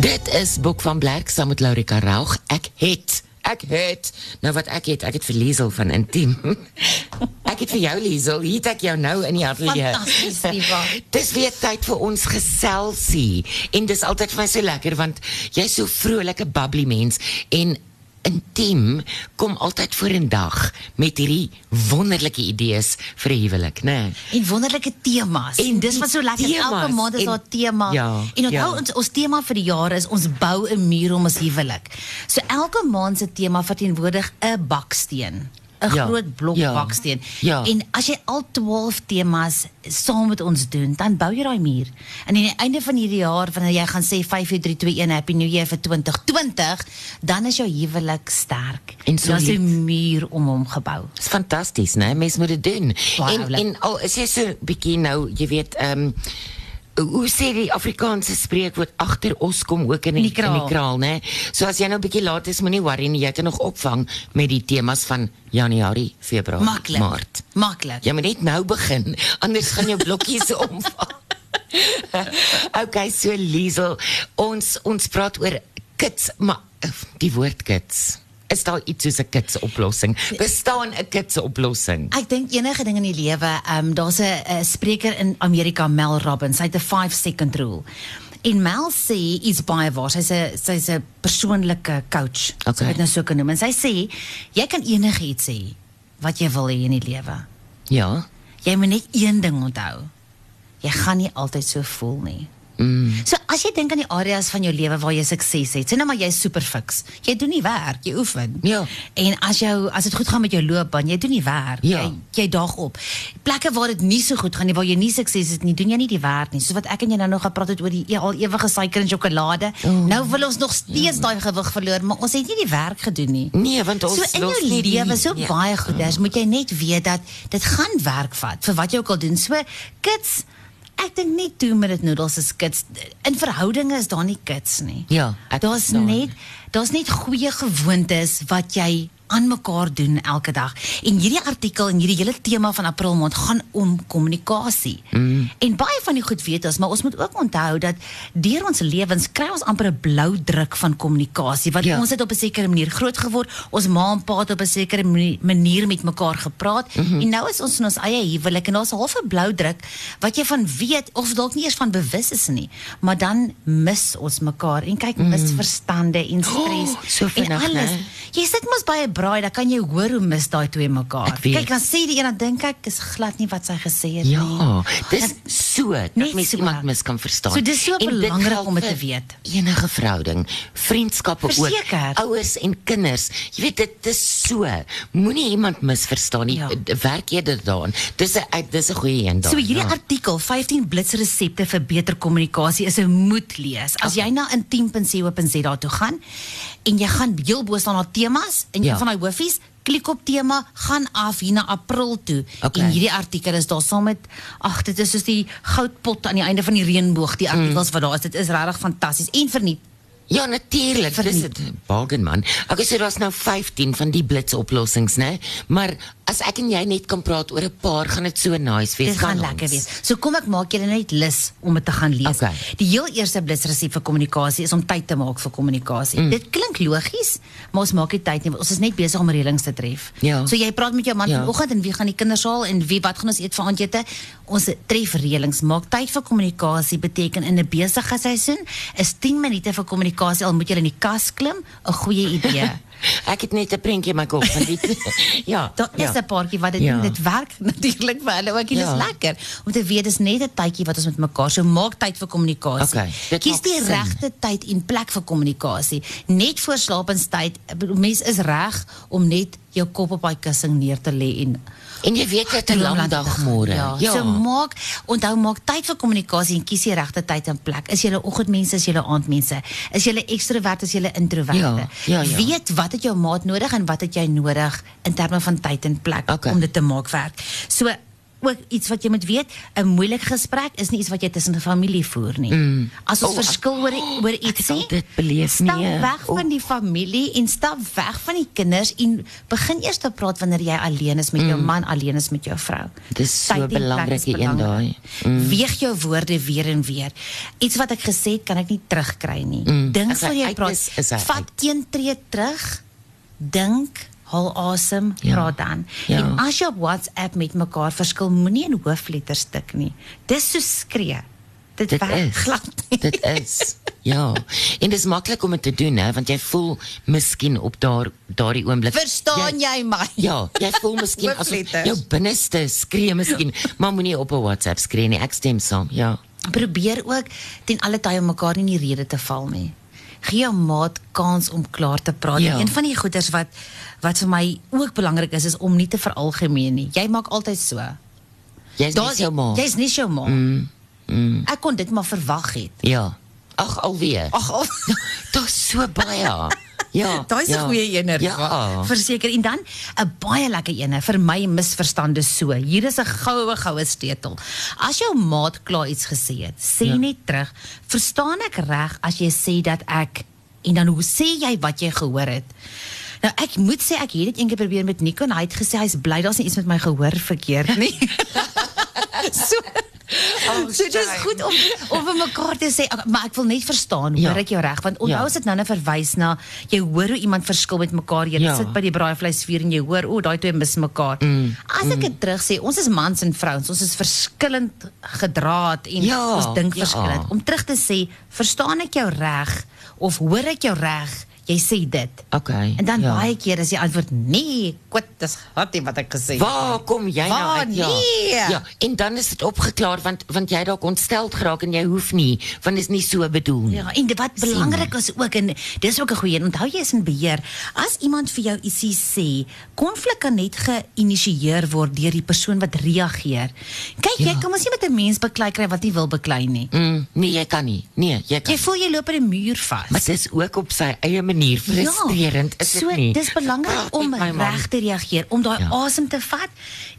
Dit is Boek van Blerk saam met Laurika Raug. Ek het Ek het nou wat ek het, ek het vir Liesel van Intiem. ek het vir jou Liesel, hier ek jou nou in die ateljee. Fantasties, Diva. dis weer tyd vir ons geselsie en dis altyd vir my so lekker want jy's so vrolike bubbly mens en intiem kom altyd vorendag met hierdie wonderlike idees vir 'n huwelik, né? Nee? En wonderlike temas. En dis wat so lekker. Elke maand is daar tema. Ja, en onthou ja. ons ons tema vir die jaar is ons bou 'n muur om ons huwelik. So elke maand se tema verteenwoordig 'n baksteen. 'n Ja, groot blok ja, baksteen. ja. En as jy al 12 temas saam met ons doen, dan bou jy daai muur. En aan die einde van hierdie jaar wanneer jy gaan sê 5 4 3 2 1 happy new year vir 2020, dan is jou huwelik sterk. En is 'n muur om hom gebou. Dis fantasties, né? Mens moet dit doen. Baie en oulik. en al is jy so bietjie nou, jy weet, ehm um, hoe sê die Afrikaanse spreekwoord agter ons kom ook in die, die kraal. in die kraal, né? So as jy nou bietjie laat is, moenie worry nie, jy kan nog opvang met die temas van Januarie, Februarie, Maklik. Maart. Maklik. Jy moet net nou begin, anders gaan jou blokkies omval. okay, so Liesel, ons ons praat oor kits, maar eh, die woord kits. Is daar iets soos 'n kits oplossing? Bestaan 'n kits oplossing? Ek dink enige ding in die lewe, ehm um, daar's 'n spreker in Amerika, Mel Robbins. Hy het 'n 5 second rule. En Mel sê iets baie waar. Sy's 'n sy's 'n persoonlike coach. Okay. So dit nou so kan noem. En sy sê jy kan enigiets sê wat jy wil hê in die lewe. Ja. Jy moet net een ding onthou. Jy gaan nie altyd so voel nie. Mm. So as jy dink aan die areas van jou lewe waar jy sukses het, sê nou maar jy's super fiks. Jy doen nie werk, jy oefen. Ja. En as jou as dit goed gaan met jou loopbaan, jy doen nie werk. Ja. Jy jy daag op. Plekke waar dit nie so goed gaan nie, waar jy nie sukses het nie, doen jy nie die werk nie. Soos wat ek en jy nou nog gepraat het oor die e- al ewige suiker en sjokolade. Oh. Nou wil ons nog steeds daai gewig verloor, maar ons het nie die werk gedoen nie. Nee, want ons So in jou lewe so ja. baie goeders, moet jy net weet dat dit gaan werk vat vir wat jy ook al doen. So kits Ek dink nie toe met dit noedels is kits. In verhoudinge is daar nie kits nie. Ja, daar's net daar's net goeie gewoontes wat jy aan mekaar doen elke dag. En hierdie artikel en hierdie hele tema van April maand gaan om kommunikasie. Mm. En baie van die goed weet ons, maar ons moet ook onthou dat deur ons lewens kry ons amper 'n blou druk van kommunikasie. Want Ja. ons het op 'n sekere manier groot geword. Ons ma en pa het op 'n sekere mani- manier met mekaar gepraat mm -hmm. en nou is ons in ons eie huwelik en daar's 'n halfe blou druk wat jy van weet of dalk nie eers van bewus is nie. Maar dan mis ons mekaar en kyk mm. misverstande en stres Oh, so en vinnig, alles. né? Jy sit mos by 'n braai, dan kan jy hoor hoe mis daai twee mekaar. Kyk, dan sê die een dan dink ek is glad nie wat sy gesê het Ja, nie. dis so dat mens so. iemand mis kan verstaan. So dis so En belangrik om dit te weet. Enige verhouding, vriendskappe ook, Verseker. ouers en kinders. Jy weet dit is so. Moenie iemand misverstaan nie. Ja. Ja. Werk eerder daaraan. Dis 'n dis 'n goeie een daar. So hierdie ja. artikel 15 blitsresepte vir beter kommunikasie is 'n moet lees. As jy na intiem.co.za toe gaan en jy gaan heel bo staan daar temas en Ja. een van daai hoofies klik op tema gaan af hier na April toe Okay. en hierdie artikel is daar saam met ag dit is soos die goudpot aan die einde van die reënboog die artikels wat daar is dit is regtig fantasties en verniet Ja, natuurlik. Dis dit. Bargain man. Okay, so daar's nou 15 van die blitsoplossings, né? Maar as ek en jy net kan praat oor 'n paar, gaan dit so nice wees. Dit gaan lekker wees. So kom ek maak julle net lus om dit te gaan lees. Okay. Die heel eerste blitsresep vir kommunikasie is om tyd te maak vir kommunikasie. Mm. Dit klink logies, maar ons maak nie tyd nie. Ons is net besig om reëlings te tref. Ja. So jy praat met jou man Ja. vanoggend en wie gaan die kinders haal en wie wat gaan ons eet vir aandete? Ons tref reëlings. Maak tyd vir kommunikasie beteken in 'n besige seisoen is 10 minute vir kommunikasie al moet jy in die kas klim, 'n goeie idee. Ek het net 'n prentjie in my kop van die Ja. Daar is ja. 'n paartjie wat dit Ja. Dit werk natuurlik vir hulle ook. Dit Ja. is lekker om te weet dis net 'n tydjie wat ons met mekaar so maak tyd vir kommunikasie. Okay, Kies die regte tyd en plek vir kommunikasie. Net voor slapenstyd, ek bedoel, mens is reg om net jou kop op daai kussing neer te lê en En jy weet het 'n lang dag môre. Ja. So maak onthou maak tyd vir kommunikasie en kies die regte tyd en plek. Is jy oggendmense, is jy aandmense? Is jy ekstrovert, is jy introvert? Ja, ja, ja. Weet wat het jou maat nodig en wat het jy nodig in terme van tyd en plek Okay. om dit te maak werk. So ook iets wat jy moet weet, 'n moeilike gesprek is nie iets wat jy tussen 'n familie voer nie. Mm. As ons Oh, oh, verskil oor iets sal nie, dit beleef stap nie. weg van die familie en stap weg van die kinders en begin eers te praat wanneer jy alleen is met jou man, alleen is met jou vrou. Dis so Tyd en plek is belangrike een belangrik. daai. Mm. Weeg jou woorde weer en weer. Iets wat ek gesê het, kan ek nie terugkry nie. Mm. Dink voor jy praat. is, is hy Vat een tree terug. Dink, haal asem, Ja. praat dan. Ja. En as jy op WhatsApp met mekaar verskil, moenie in hoofletters tik nie. Dis so skree. Dit, Dit werk is. glad nie. Dit is. Ja. En dis maklik om dit te doen hè, want jy voel miskien op daar daardie oomblik. Verstaan jy my? Ja, jy voel miskien asof Hoofletters. jou binneste skree miskien, maar moenie op 'n WhatsApp skree nie. Ek stem saam. Ja. Probeer ook ten alle tye mekaar nie in die rede te val nie. Gee jou maat kans om klaar te praat. Ja. Een van die goeders wat wat vir my ook belangrik is is om nie te veralgemeen nie. Jy maak altyd so. Jy's nie jou ma. Jy's nie jou ma. Mm, mm. Ek kon dit maar verwag het. Ja. Ag alweer. Ag, al. Daar's so baie. Ja. Daai's 'n ja. goeie ene. Ja. Verseker en dan 'n baie lekker ene vir my misverstande so. Hier is 'n goue goue stetel. As jou maat klaar iets gesê het, sê Ja. ja. net terug. Verstaan ek reg as jy sê dat ek en dan hoe sê jy wat jy gehoor het? Nou ek moet sê ek het dit eendag probeer met Nico en hy het gesê hy's bly daar's nie iets met my gehoor verkeerd nie. so Oh, so dis shame. goed om om vir mekaar te sê, "Ag, maar ek wil net verstaan, Ja. hoor ek jou reg? Want onthou Ja. as dit nou net verwys na jy hoor hoe iemand verskil met mekaar. Jy Ja. sit by die braaivleisvuur en jy hoor, o, daai twee mis mekaar. Mm, As ek dit terug sê, ons is mans en vrouens, ons is verskillend gedraad en Ja, ons dink ja. verskillend. Om terug te sê, verstaan ek jou reg of hoor ek jou reg? Jy sê dit. Okay. En dan ja. baie keer is die antwoord nee, kwat, dis glad nie wat ek gesê het. Waar kom jy nou Waar? uit? Ja. Nee. ja, en dan is dit opgeklaar want want jy dalk ontsteld geraak en jy hoef nie, want dit is nie so bedoel nie. Ja, en wat belangrik is ook en dis ook 'n goeie. Onthou jy is in beheer. As iemand vir jou ietsie sê, konflik kan net geïnisieer word deur die persoon wat reageer. Kyk, jy Ja. kan mos nie met 'n mens beklei kry wat nie wil beklei nie. Mm, nee, jy kan nie. Nee, jy kan. Jy voel jy loop in 'n muur vas. maar dit is ook op sy eie manier frustrerend, is dit so, nie? dis belangrik Praat om reg te reageer, om daai Ja. asem te vat,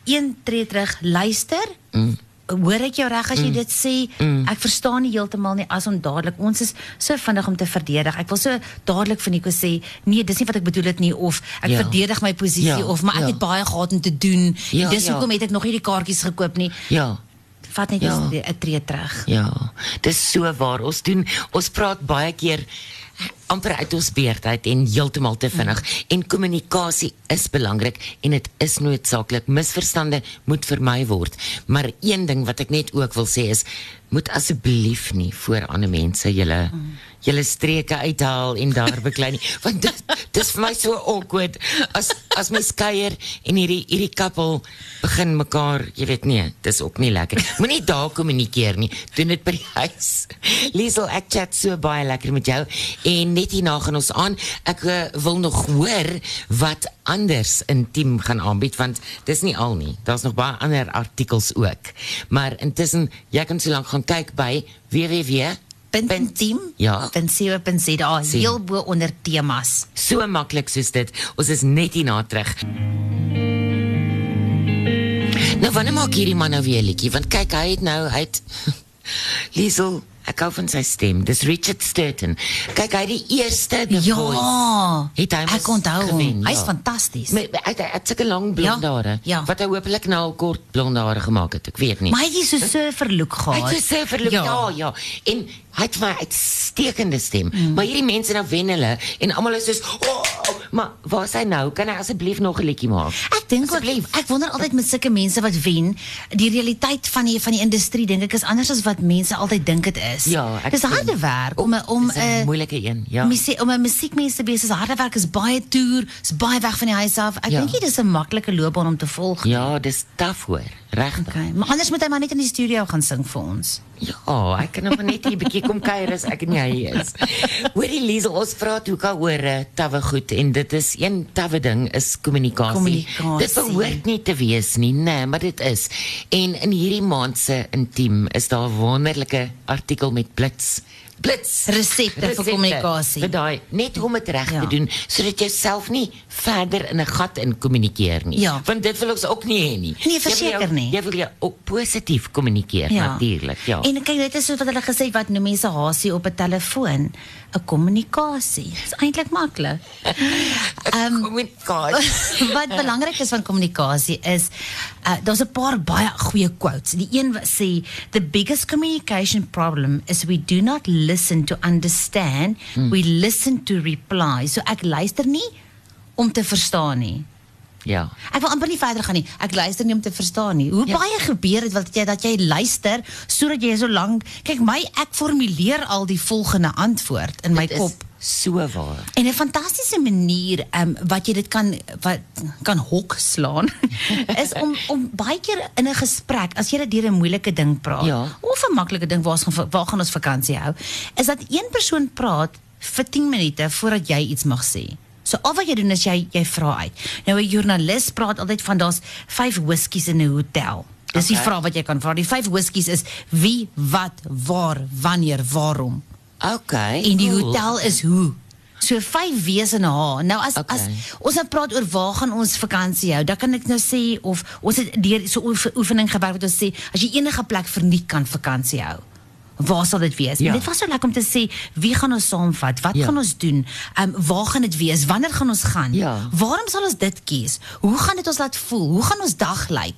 een tree terug, luister. Mm. Hoor ek jou reg as jy dit sê? Mm. Ek verstaan nie heeltemal nie as ondadelik. Ons is so vinnig om te verdedig. Ek wil so dadelik vir Nico sê, nee, dis nie wat ek bedoel het nie of ek Ja. verdedig my posisie Ja, of maar ek ja. het baie gehad om te doen. Ja, en dis ja. hoekom het ek nog nie die kaartjies gekoop nie. Ja. Vat net Ja. 'n ja. tree terug. Ja, dis so waar. Ons doen ons praat baie keer amper uit ons beurt uit en heeltemal te vinnig. Mm. En kommunikasie is belangrik en dit is noodsaaklik. Misverstande moet vermy word. Maar een ding wat ek net ook wil sê is moet asseblief nie voor ander mense julle mm. julle streke uithaal en daar beklei nie want dit dis vir my so awkward as as mens kuier en hierdie hierdie koppel begin mekaar jy weet nee dis ook nie lekker moenie daar kommunikeer nie doen dit by die huis Liesel ek chat so baie lekker met jou en net hierna gaan ons aan ek uh, wil nog hoor wat anders intiem gaan aanbied want dis nie al nie daar's nog baie ander artikels ook maar intussen jy kan so lank gaan kyk by www team. Ja. Punt 7.za Sien. heel bo onder temas. So maklik soos dit. Ons is net hierna terug. Nou wanneer maak hierdie man nou weer 'n liedjie? Want kyk, hy het nou hy het Liesel, ek hou van sy stem. Dis Richard Sturton. Kyk, hy die eerste The Ja. Voice. Het hy mos ek onthou hom. gewen, Hy's ja. fantasties. Hy het- hy het sulke lang blonde Ja, hare ja. wat hy hopelik nou al kort blonde hare gemaak het. Ek weet nie. Maar hy het so so verloek Hy gehad. het so sê verloop ja. ja ja en hy het my uitstekende stem. Mm. Maar hierdie mense nou wen hulle en almal is soos oh, maar waar is hy nou? Kan hy asseblief nog 'n liedjie maak? Ek dink ook ek wonder altyd met sulke mense wat wen, die realiteit van die van die industrie dink ek is anders as wat mense altyd dink dit is. Ja, ek Dis harde werk om om 'n 'n moeilike een, ja. Musie, om 'n musiekmens te wees is harde werk, is baie toer, is baie weg van die huis af. Ek Ja. dink nie dis 'n maklike loopbaan om te volg. Ja, dis taaf hoor. Regtig. Okay, maar anders moet hy maar net in die studio gaan sing vir ons. Ja, ek kan nog net hier 'n bietjie kom kuier as ek nie hier is. Hoorie Liesel, ons praat hoe kan oor uh, tawwe goed en dit is een tawwe ding is kommunikasie. Kommunikasie. Dit behoort nie te wees nie, nee, maar dit is. En in hierdie maand se intiem is daar 'n wonderlike artikel met blits blits Resepte vir kommunikasie. Vir daai net om dit reg Ja. te doen sodat jy self nie verder in 'n gat in kommunikeer nie. Ja. Want dit wil ons ook nie hê nie. Nee, verseker nie. Jy wil jou ook positief kommunikeer natuurlik, ja. En kyk, dit is so wat hulle gesê het, wat noem mense hasie op 'n telefoon? 'n Kommunikasie. Dis eintlik maklik. Ehm kommunikasie. wat belangrik is van kommunikasie is uh, daar's 'n paar baie goeie quotes. Die een wat sê the biggest communication problem is we do not listen to understand, we listen to reply. So ek luister nie om te verstaan nie. Ja. Ek wil amper nie verder gaan nie. Ek luister nie om te verstaan nie. Hoe Ja. baie gebeur dit wat jy dat jy luister sodat jy so lank kyk my ek formuleer al die volgende antwoord in my Dit kop. So waar. En 'n fantastiese manier um, wat jy dit kan wat kan hok slaan is om om baie keer in 'n gesprek as jy dit deur 'n moeilike ding praat Ja. of 'n maklike ding waar ons gaan waar gaan ons vakansie hou is dat een persoon praat vir 10 minute voordat jy iets mag sê. So al wat jy doen is jy jy vra uit. Nou 'n joernalis praat altyd van daar's 5 whiskies in 'n hotel. Dis die Okay. vraag wat jy kan vra. Die 5 whiskies is wie, wat, waar, wanneer, waarom. Okay. En die hotel is hoe. So 5 W's en 'n H. Nou as Okay. as ons nou praat oor waar gaan ons vakansie hou, dan kan ek nou sê of ons het deur so oefe- oefening gewerk wat ons sê as jy enige plek verniet kan vakansie hou. Waar sal dit wees? Ja. En dit was so lekker om te sê wie gaan ons saamvat? Wat Ja. gaan ons doen? Ehm um, waar gaan dit wees? Wanneer gaan ons gaan? Ja. Waarom sal ons dit kies? Hoe gaan dit ons laat voel? Hoe gaan ons dag lyk?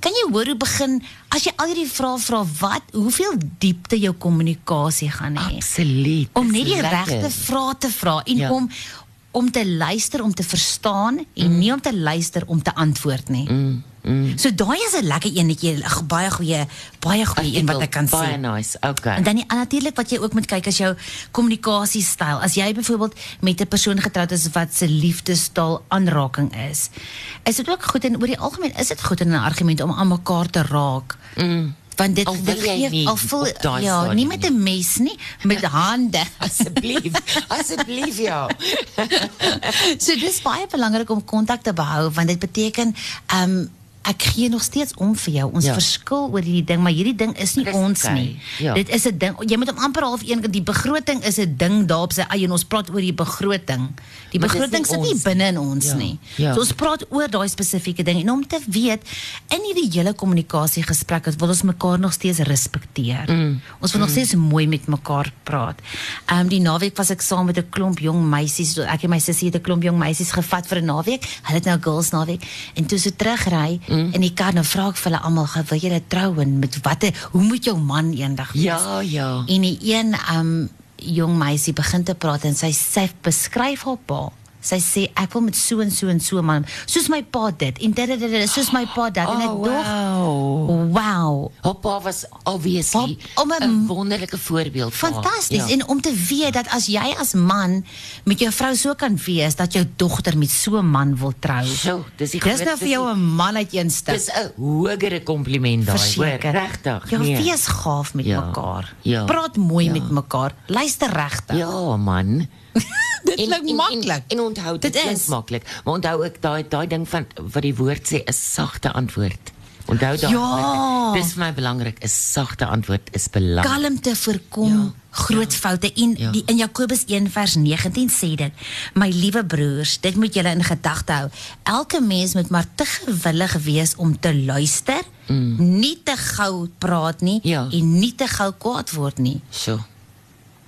Kan jy hoor hoe begin as jy al hierdie vrae vra wat hoeveel diepte jou kommunikasie gaan hê? Absoluut. om net die regte vrae te vra en Ja. om om te luister om te verstaan en nie om te luister om te antwoord nie. Mm, mm. So daai is 'n lekker eenetjie, 'n baie goeie baie goeie een wat ek kan Baie sê. nice. Okay. En dan natuurlik wat jy ook moet kyk as jou kommunikasiestyl. As jy byvoorbeeld met 'n persoon getroud is wat se liefdestaal aanraking is, is dit ook goed en oor die algemeen is dit goed in 'n argument om aan mekaar te raak. Mm. Want dit Al wil dit jy gee nie al daai ja, nie met. 'n mes nie, met hande. Asseblief. Asseblief ja. So dis baie belangrik om kontak te behou want dit beteken ehm um, ek gee nog steeds om vir jou. Ons Ja. verskil oor hierdie ding, maar hierdie ding is nie Dis ons okay. nie. Ja. Dit is 'n ding. Jy moet hom amper half een die begroting is 'n ding daar op sy eie en ons praat oor die begroting. Die Maar begroting sit nie binne in ons Ja. nie. Ja. So ons praat oor daai spesifieke ding en om te weet in hierdie hele kommunikasiegesprek wil ons mekaar nog steeds respekteer. Mm. Ons wil nog steeds mooi met mekaar praat. Ehm um, die naweek was ek saam met 'n klomp jong meisies. So Ek en my sussie het 'n klomp jong meisies gevat vir 'n naweek. Hulle het nou girls naweek en toe so terugry Mm. In die kar nou vra ek vir hulle almal, "Ge- "Wil julle trou en met watter hoe moet jou man eendag wees?" Ja, ja. En die een um jong meisie begin te praat en sy sy beskryf haar pa. Sy sê ek wil met so en so en so man, soos my pa dit en dit dit dit soos my pa dat en ek Oh, dog, wow. wow. Hoppa was obviously 'n wonderlike voorbeeld vir haar. Fantasties Ja. en om te weet dat as jy as man met jou vrou so kan wees dat jou dogter met so 'n man wil trou. So, dis die Dis nou vir jou 'n man uit een stuk. Dis 'n hogere kompliment daai, hoor. Regtig. Ja, nee. wees gaaf met Ja. mekaar. Ja. Praat mooi Ja. met mekaar. Luister regtig. Ja, man. Dit En- klink en- maklik. En, en onthou dit, Dit is. maklik, maar onthou ook daai daai ding van wat die woord sê 'n sagte antwoord. Onthou daai. Ja. Dis vir my belangrik, 'n sagte antwoord is belangrik. kalmte voorkom Ja, groot ja, foute en ja. die, in Jakobus 1 vers 19 sê dit my liewe broers dit moet julle in gedagte hou elke mens moet maar te gewillig wees om te luister mm. nie te gou praat nie Ja. en nie te gou kwaad word nie So.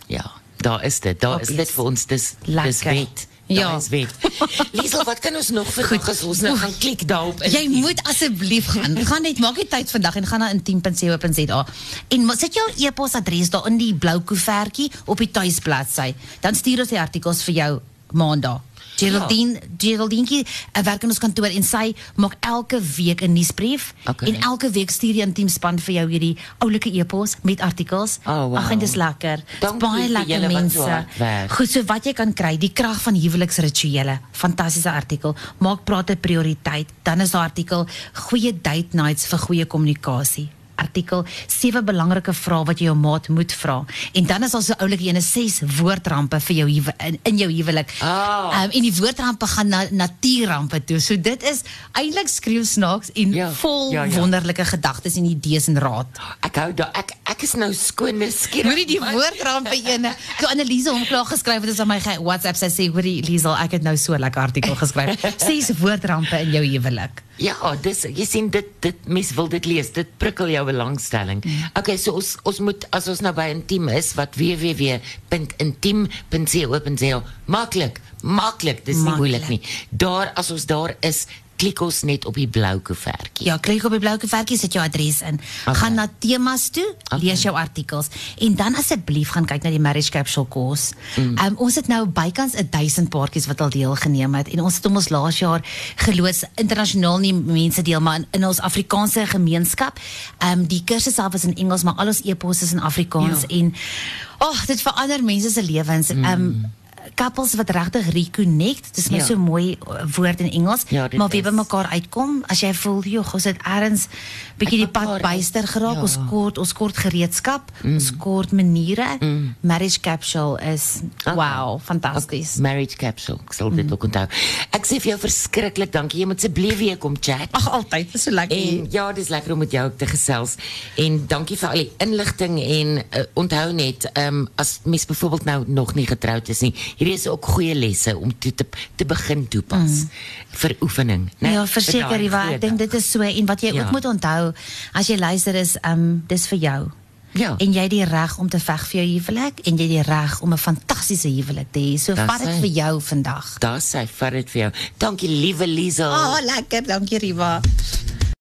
Ja, daar is dit. Daar is Obvious. dit vir ons. Dis dis Lekker. wet. Ja. Daar is wet. Liesel, wat kan ons nog vandag as ons nou gaan klik daarop? Jy moet asseblief gaan. Gaan net maak die tyd vandag en gaan na intiem.co.za. En sit jou e-posadres daar in die blou koevertjie op die tuisbladsy. Dan stuur ons die artikels vir jou maandag. Geraldine. Geraldine uh, werk in ons kantoor en sy maak elke week 'n nuusbrief Okay. en elke week stuur die intiem span vir jou hierdie oulike e-pos met artikels. Oh, wow. Ag, en dis lekker. Dankie baie lekker julle wat so mense. hard werk. Goed, so wat jy kan kry, die krag van huweliksrituele. Fantastiese artikel. Maak praat 'n prioriteit. Dan is artikel goeie date nights vir goeie kommunikasie. Artikel sewe belangrike vrae wat jy jou maat moet vra. En dan is daar so oulike ene ses woordrampe vir jou huwe, in, in jou huwelik. Ah. Um, en die woordrampe gaan na natuurrampe toe. So dit is eintlik skreeu snaaks en Ja, vol ja, ja. wonderlike gedagtes en idees en raad. Ek hou daar ek ek is nou skoon skieurig. Hoorie die woordrampe ene. So Anneliese hom klaar geskryf het is aan my WhatsApp sy sê hoorie Liesel ek het nou so 'n lekker artikel geskryf. Ses woordrampe in jou huwelik. Ja, dis jy sien dit dit mens wil dit lees. Dit prikkel jou belangstelling. Okay, so ons ons moet as ons nou by intiem is wat www.intiem.co.za maklik, maklik, dis nie Maklik. moeilik nie. Daar as ons daar is, klik ons net op die blou koevertjie. Ja, klik op die blou koevertjie sit jou adres in. Okay. Gaan na temas toe, Okay. lees jou artikels en dan asseblief gaan kyk na die marriage capsule course. Mm. Um, ons het nou bykans 1000 paartjies wat al deelgeneem het en ons het hom ons laas jaar geloods internasionaal nie mense deel maar in, in ons Afrikaanse gemeenskap. Ehm um, die kursus self is in Engels, maar al ons e-posse is in Afrikaans Ja. en ag, oh, dit verander mense se lewens. Ehm um, couples wat regtig reconnect. Dis nou Ja. so mooi uh, woord in Engels, Ja, maar wie by mekaar uitkom as jy voel, joh, ons het ergens bietjie die pad byster geraak. ja. Ons kort ons kort gereedskap, ons kort maniere. Marriage capsule is wow, fantasties. Marriage capsule. Ek sal dit ook onthou. Ek sê vir jou verskriklik dankie. Jy moet asseblief weer kom chat. Ag altyd, dis so lekker. En ja, dis lekker om met jou ook te gesels. En dankie vir al die inligting en uh, onthou net, ehm um, as mens byvoorbeeld nou nog nie getroud is nie, hierdie is ook goeie lesse om toe te te begin toepas mm. vir oefening, né? Ja, verseker, Riva, groot ek dink dit is so en wat jy Ja. ook moet onthou as jy luister is um dis vir jou. Ja. En jy het die reg om te veg vir jou huwelik en jy het die reg om 'n fantastiese huwelik te hê. So vat dit hy. vir jou vandag. Daar sê vat dit vir jou. Dankie liewe Liesel. Oh, lekker, dankie Riva.